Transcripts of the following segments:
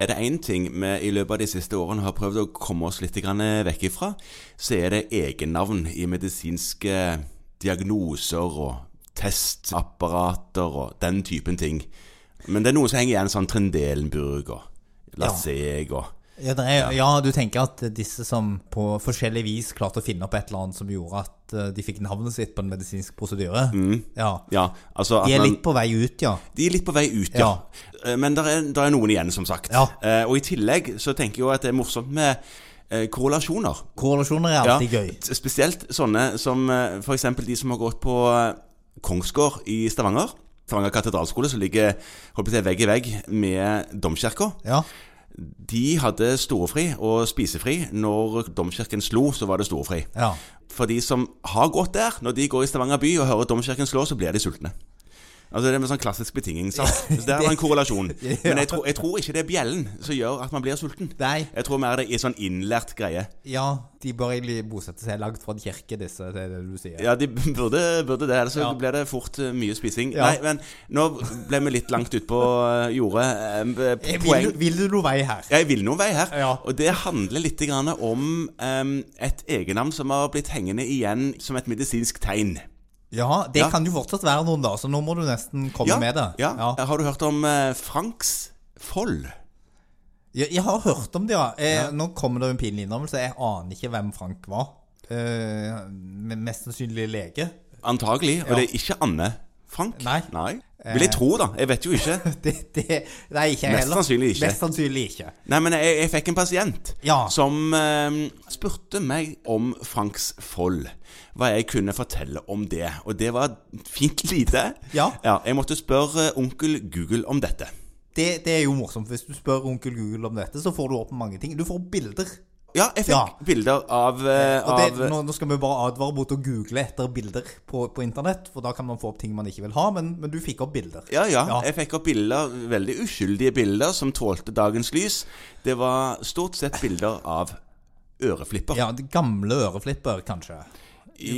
er det én ting vi i løpet av de siste årene har prøvd å komme oss litt vekk ifra, så er det egennavn i medisinske diagnoser og testapparater og den typen ting. Men det er noe som henger igjen, sånn Trendelenburg og Laseg og Ja, er, ja, du tenker at disse som på forskjellig vis klarte å finne opp et eller annet som gjorde at eh, de fikk navnet sitt på en medisinsk prosedyre? Ja. Ja, altså De er man- litt på vei ut, ja. De er litt på vei ut, ja. ja. Men det er, er noen igjen, som sagt. Ja. Eh, og i tillegg så tenker jeg jo at det er morsomt med eh, korrelasjoner. Korrelasjoner er alltid gøy. Spesielt sånne som f.eks. for eksempel de som har gått på eh, Kongsgård i Stavanger. Stavanger katedralskole, som ligger holdt på å si, vegg i vegg med domkirka. Ja. De hadde storefri og spisefri. Når domkirken slo, så var det storefri. ja. For de som har gått der, når de går i Stavanger by og hører domkirken slå, så blir de sultne. Altså Det er en sånn klassisk betingelse. Så der var en korrelasjon. Men jeg tror, jeg tror ikke det er bjellen som gjør at man blir sulten. Nei. Jeg tror mer det er sånn innlært greie. Ja, de bør egentlig bosette seg langt fra en kirke, disse, det er det du sier. Ja, de burde, burde det, ellers så Ja. blir det fort eh, mye spising. Ja. Nei, men nå ble vi litt langt utpå uh, jordet. Eh, Eh, poeng Vil, du- vil du noe vei her? Jeg vil noe vei her. Ja. Og det handler litt om um, et egennavn som har blitt hengende igjen som et medisinsk tegn. Ja, det Ja. kan jo fortsatt være noen, da, så nå må du nesten komme med det. Ja. Ja. Har du hørt om eh, Franks Fold? Jeg, jeg har hørt om det, ja. Eh, Nå kommer det en pinlig innrømmelse. Jeg aner ikke hvem Frank var. Eh, mest sannsynlig lege. Antagelig. Og Ja. det er ikke Anne Frank. Nei. Nei. Vil jeg tro, da. Jeg vet jo ikke. Det, det, nei, ikke jeg Mest heller. sannsynlig ikke. Mest sannsynlig ikke. Nei, men jeg, jeg fikk en pasient Ja. som eh, spurte meg om Franks Fold. Hva jeg kunne fortelle om det. Og det var fint lite. Ja. Jeg måtte spørre onkel Google om dette. Det, det er jo morsomt. Hvis du spør onkel Google om dette, så får du opp mange ting. Du får bilder. Ja, jeg fikk Ja. bilder av, uh, det, av nå, nå skal vi bare advare mot å google etter bilder på, på internett, for da kan man få opp ting man ikke vil ha, men, men du fikk opp bilder. Ja, ja, Ja. Jeg fikk opp bilder, veldig uskyldige bilder som tålte dagens lys. Det var stort sett bilder av øreflipper. Ja, de gamle øreflipper, kanskje.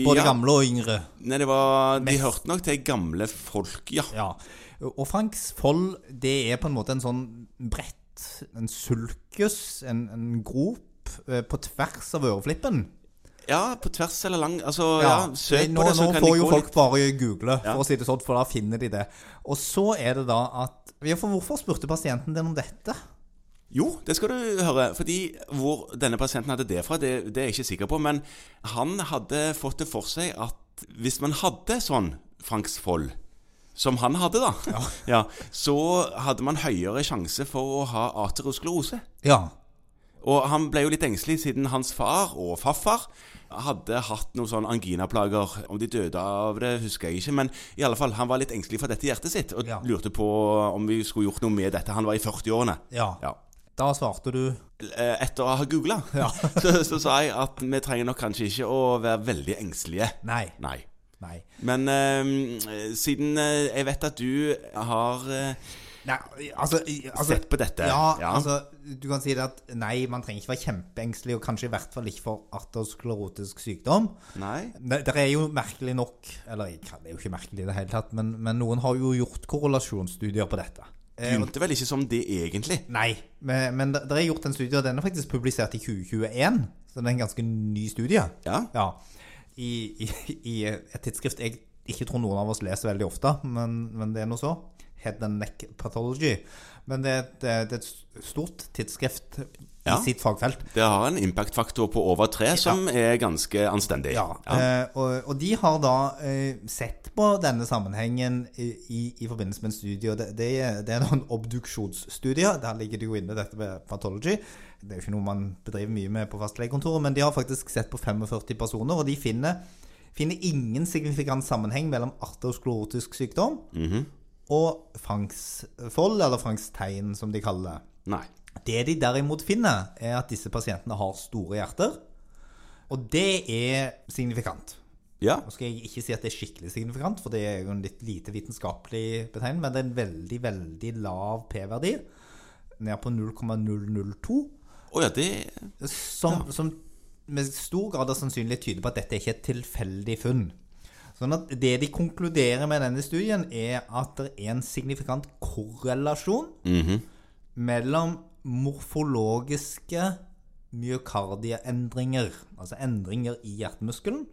Både Ja. gamle og yngre. Nei, det var, De hørte nok til gamle folk, ja. Ja. Og Franks fold, det er på en måte en sånn brett, en sulkus, en, en grop på tvers av øreflippen. Ja, på tvers eller lang Altså, ja, søk nå, på det, så nå kan får jo folk litt bare google, Ja. for å si det sånn, for da finner de det. Og så er det da at ja, for Hvorfor spurte pasienten din om dette? Jo, det skal du høre. Fordi hvor denne pasienten hadde det fra, det, det er jeg ikke sikker på. Men han hadde fått det for seg at hvis man hadde sånn Franks Fold, som han hadde, da, ja. så hadde man høyere sjanse for å ha aterosklerose. Ja. Og han ble jo litt engstelig siden hans far og farfar hadde hatt noen sånn anginaplager. Om de døde av det, husker jeg ikke. Men i alle fall, han var litt engstelig for dette hjertet sitt og Ja. lurte på om vi skulle gjort noe med dette. Han var i 40-årene. ja. Ja. Da svarte du Eh, Etter å ha googla, så, så sa jeg at vi trenger nok kanskje ikke å være veldig engstelige. Nei. Nei. Nei. Men eh, siden jeg vet at du har eh, Nei, altså, altså sett på dette Ja, ja. altså Du kan si det at nei, man trenger ikke være kjempeengstelig, og kanskje i hvert fall ikke for arteriosklerotisk sykdom. Nei? Det, det er jo merkelig nok Eller det er jo ikke merkelig i det hele tatt, men, men noen har jo gjort korrelasjonsstudier på dette. Begynte vel ikke som det egentlig. Nei, men, men det er gjort en studie, og den er faktisk publisert i 2021. Så det er en ganske ny studie. Ja. Ja. I, i, I et tidsskrift jeg ikke tror noen av oss leser veldig ofte, men, men det er nå så. Head and Neck Pathology. Men det, det, det er et stort tidsskrift Ja. i sitt fagfelt. Det har en impact-faktor på over tre, som er ganske anstendig. Ja, Eh, og, og de har da eh, sett på denne sammenhengen i, i, i forbindelse med en studie. og Det, det, er, det er da en obduksjonsstudie. Der ligger det jo inne dette med pathology. Det er jo ikke noe man bedriver mye med på fastlegekontoret, men de har faktisk sett på 45 personer, og de finner, finner ingen signifikant sammenheng mellom arteriosklerotisk sykdom og fangstfold, eller fangsttegn, som de kaller det. Nei. Det de derimot finner, er at disse pasientene har store hjerter. Og det er signifikant. Ja. Nå skal jeg ikke si at det er skikkelig signifikant, for det er jo en litt lite vitenskapelig betegnelse, men det er en veldig, veldig lav P-verdi. Ned på 0,002. Oh, ja, det Som, som med stor grad av sannsynlighet tyder på at dette ikke er et tilfeldig funn. Sånn at Det de konkluderer med denne studien, er at det er en signifikant korrelasjon mellom morfologiske myokardieendringer, altså endringer i hjertemuskelen,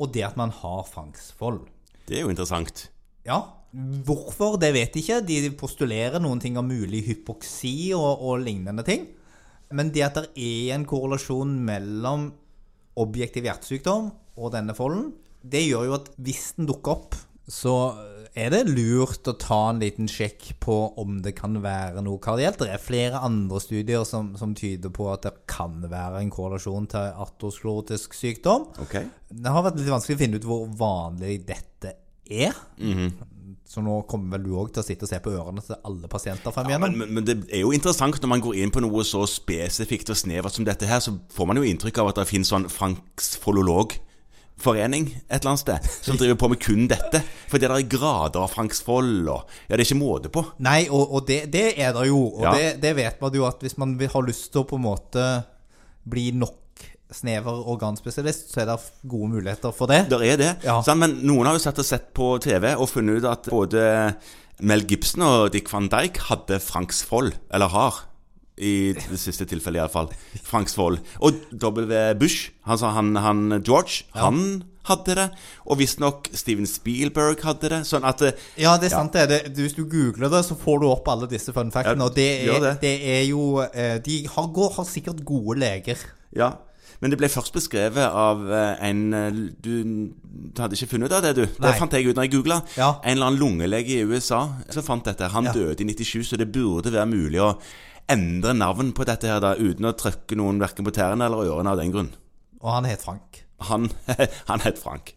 og det at man har fangstfold. Det er jo interessant. Ja, hvorfor, det vet de ikke. De postulerer noen ting om mulig hypoksi og, og lignende ting. Men det at det er en korrelasjon mellom objektiv hjertesykdom og denne folden, det gjør jo at hvis den dukker opp, så er det lurt å ta en liten sjekk på om det kan være noe kardielt. Det er flere andre studier som, som tyder på at det kan være en korrelasjon til artosklerotisk sykdom. Okay. Det har vært litt vanskelig å finne ut hvor vanlig dette er. Så nå kommer vel du òg til å sitte og se på ørene til alle pasienter frem Ja, igjennom. men, men, men det er jo interessant når man går inn på noe så spesifikt og snevert som dette her, så får man jo inntrykk av at det finnes sånn franksfolologforening et eller annet sted, som driver på med kun dette. For det der er grader av franksfold og Ja, det er ikke måte på. Nei, og, og det, det er det jo. Og Ja. det, det vet man jo at hvis man har lyst til å på en måte bli nok snever organspesialist, så er det gode muligheter for det. Der er det. Ja. Sånn, men noen har jo sett og sett på TV og funnet ut at både Mel Gibson og Dick van Dijk hadde franksfold, eller har. I det siste tilfellet, iallfall. Franksfold. Og W. Bush, altså han, han George, han hadde det. Og visstnok Steven Spielberg hadde det. Sånn at eh, Ja, det er sant det. det. Hvis du googler det, så får du opp alle disse fun factene. Ja, og det er, det. det er jo eh, De har, går, har sikkert gode leger. Ja. Men det ble først beskrevet av eh, en du, du hadde ikke funnet ut av det, du? Nei. Det fant jeg ut når jeg googla. Ja. En eller annen lungelege i USA som fant dette. Han Ja. døde i 97, så det burde være mulig å endre navn på dette her da, uten å trykke noen verken på tærne eller ørene av den grunn. Og han het Frank. Han, han het Frank.